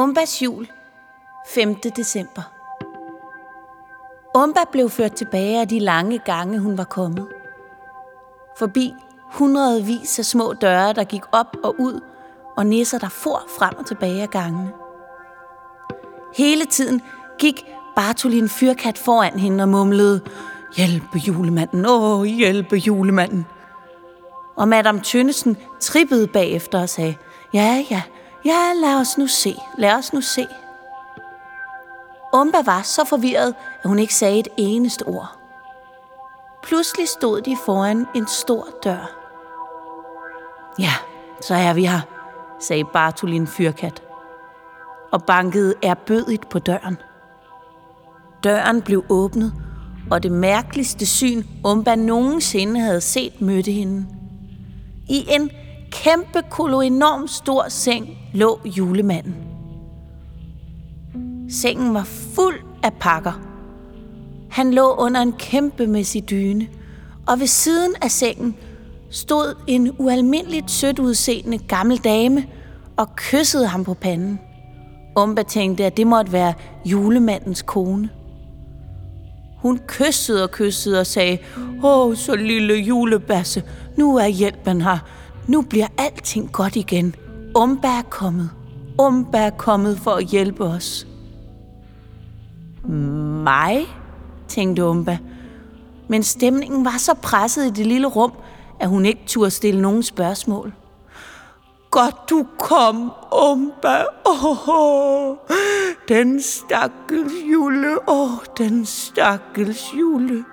Umbas jul, 5. december. Umba blev ført tilbage af de lange gange, hun var kommet. Forbi hundredvis af små døre, der gik op og ud, og nisser, der for frem og tilbage af gangene. Hele tiden gik Bartolin fyrkat foran hende og mumlede, Hjælpe julemanden, åh, hjælpe julemanden. Og Madame Tønnesen trippede bagefter og sagde, Ja, ja, ja, lad os nu se, lad os nu se. Umba var så forvirret, at hun ikke sagde et eneste ord. Pludselig stod de foran en stor dør. Ja, så er vi her, sagde Bartolin Fyrkat, og bankede erbødigt på døren. Døren blev åbnet, og det mærkeligste syn, Umba nogensinde havde set, mødte hende. I en kæmpe koloenorm stor seng lå julemanden. Sengen var fuld af pakker. Han lå under en kæmpemæssig dyne, og ved siden af sengen stod en ualmindeligt sødt udseende gammel dame og kyssede ham på panden. Umba tænkte, at det måtte være julemandens kone. Hun kyssede og kyssede og sagde, Åh, så lille julebasse, nu er hjælpen her. Nu bliver alting godt igen. Umba er kommet. Umba er kommet for at hjælpe os. Mig? tænkte Umba. Men stemningen var så presset i det lille rum, at hun ikke turde stille nogen spørgsmål. Godt du kom, Umba. Åh, oh, den stakkels jule. Åh, oh, den stakkels jule.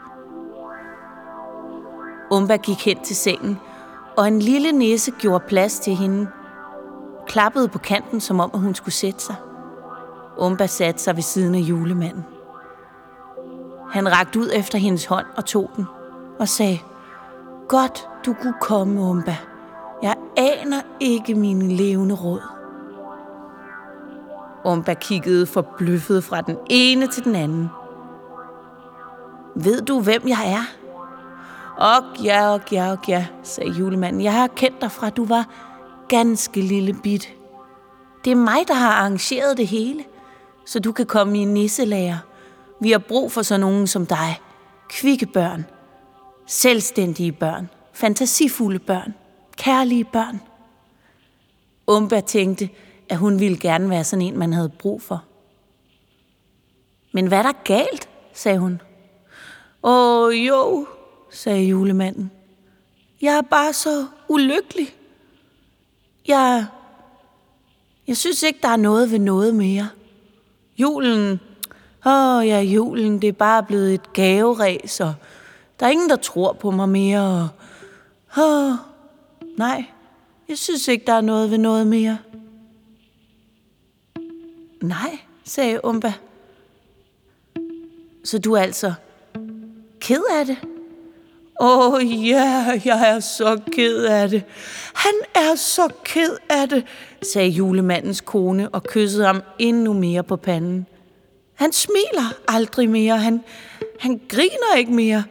Umba gik hen til sengen, og en lille næse gjorde plads til hende. Klappede på kanten, som om at hun skulle sætte sig. Umba satte sig ved siden af julemanden. Han rakte ud efter hendes hånd og tog den og sagde, Godt, du kunne komme, Umba. Jeg aner ikke mine levende råd. Umba kiggede forbløffet fra den ene til den anden. Ved du, hvem jeg er? Og ja, og ja, og ja, sagde julemanden. Jeg har kendt dig fra, du var ganske lille bit. Det er mig, der har arrangeret det hele, så du kan komme i nisselager. Vi har brug for sådan nogen som dig. Kvikke børn. Selvstændige børn. Fantasifulde børn. Kærlige børn. Umba tænkte, at hun ville gerne være sådan en, man havde brug for. Men hvad er der galt, sagde hun. Åh jo, sagde julemanden. Jeg er bare så ulykkelig. Jeg, jeg synes ikke, der er noget ved noget mere. Julen, åh ja, julen, det er bare blevet et gaveræs, og der er ingen, der tror på mig mere. Og, åh, nej, jeg synes ikke, der er noget ved noget mere. Nej, sagde Umba. Så du er altså ked af det? Åh oh, ja, yeah, jeg er så ked af det. Han er så ked af det, sagde julemandens kone og kyssede ham endnu mere på panden. Han smiler aldrig mere. Han, han griner ikke mere.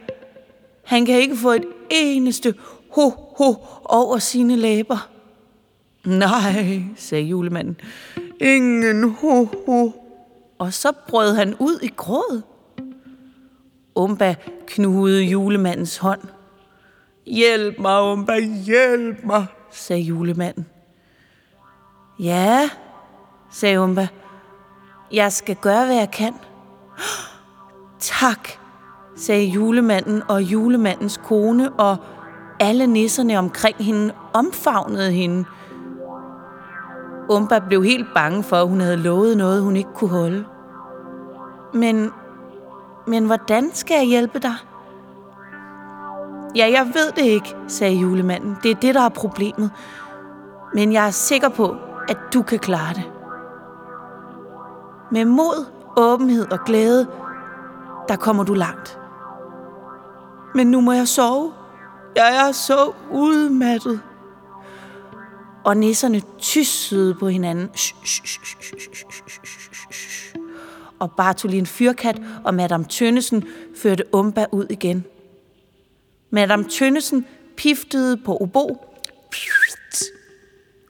Han kan ikke få et eneste ho-ho over sine læber. Nej, sagde julemanden. Ingen ho-ho. Og så brød han ud i gråd. Umba knugede julemandens hånd. Hjælp mig, Umba, hjælp mig, sagde julemanden. Ja, sagde Umba. Jeg skal gøre, hvad jeg kan. Tak, sagde julemanden og julemandens kone, og alle nisserne omkring hende omfavnede hende. Umba blev helt bange for, at hun havde lovet noget, hun ikke kunne holde. Men men hvordan skal jeg hjælpe dig? Ja, jeg ved det ikke, sagde julemanden. Det er det, der er problemet. Men jeg er sikker på, at du kan klare det. Med mod, åbenhed og glæde, der kommer du langt. Men nu må jeg sove. Jeg er så udmattet. Og nisserne tyssede på hinanden. Shh, shh, shh, shh, shh, shh, shh og Bartolin Fyrkat og Madame Tønnesen førte Umba ud igen. Madame Tønnesen piftede på obo,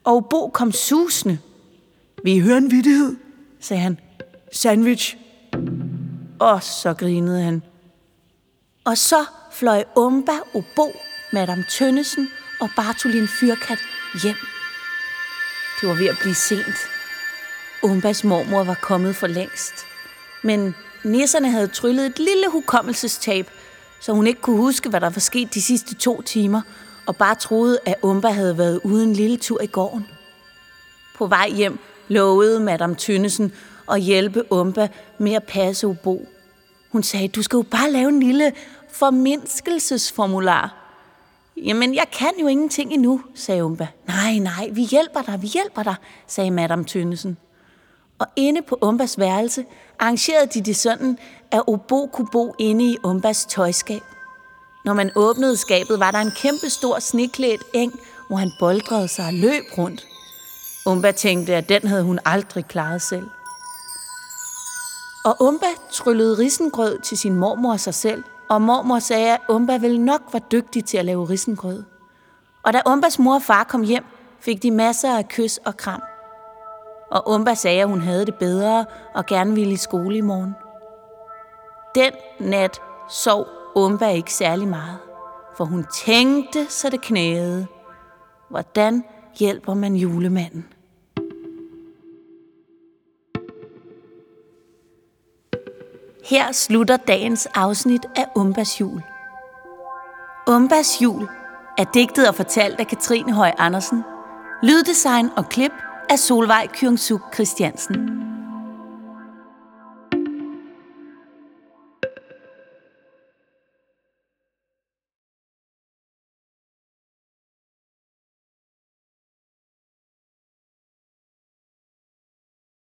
og obo kom susende. Vi I høre en vittighed? sagde han. Sandwich. Og så grinede han. Og så fløj Umba, Obo, Madame Tønnesen og Bartolin Fyrkat hjem. Det var ved at blive sent. Umbas mormor var kommet for længst. Men nisserne havde tryllet et lille hukommelsestab, så hun ikke kunne huske, hvad der var sket de sidste to timer, og bare troede, at Umba havde været ude en lille tur i gården. På vej hjem lovede Madame Tønnesen at hjælpe Umba med at passe Obo. Hun sagde, du skal jo bare lave en lille formindskelsesformular. Jamen, jeg kan jo ingenting endnu, sagde Umba. Nej, nej, vi hjælper dig, vi hjælper dig, sagde Madame Tønnesen. Og inde på Umbas værelse arrangerede de det sådan, at Obo kunne bo inde i Umbas tøjskab. Når man åbnede skabet, var der en kæmpe stor sneklædt eng, hvor han boldrede sig og løb rundt. Umba tænkte, at den havde hun aldrig klaret selv. Og Umba tryllede risengrød til sin mormor og sig selv, og mormor sagde, at Umba vel nok var dygtig til at lave risengrød. Og da Umbas mor og far kom hjem, fik de masser af kys og kram. Og Umba sagde, at hun havde det bedre og gerne ville i skole i morgen. Den nat sov Umba ikke særlig meget, for hun tænkte, så det knæede. Hvordan hjælper man julemanden? Her slutter dagens afsnit af Umbas jul. Umbas jul er digtet og fortalt af Katrine Høj Andersen. Lyddesign og klip af Solvej Kyungsuk Christiansen.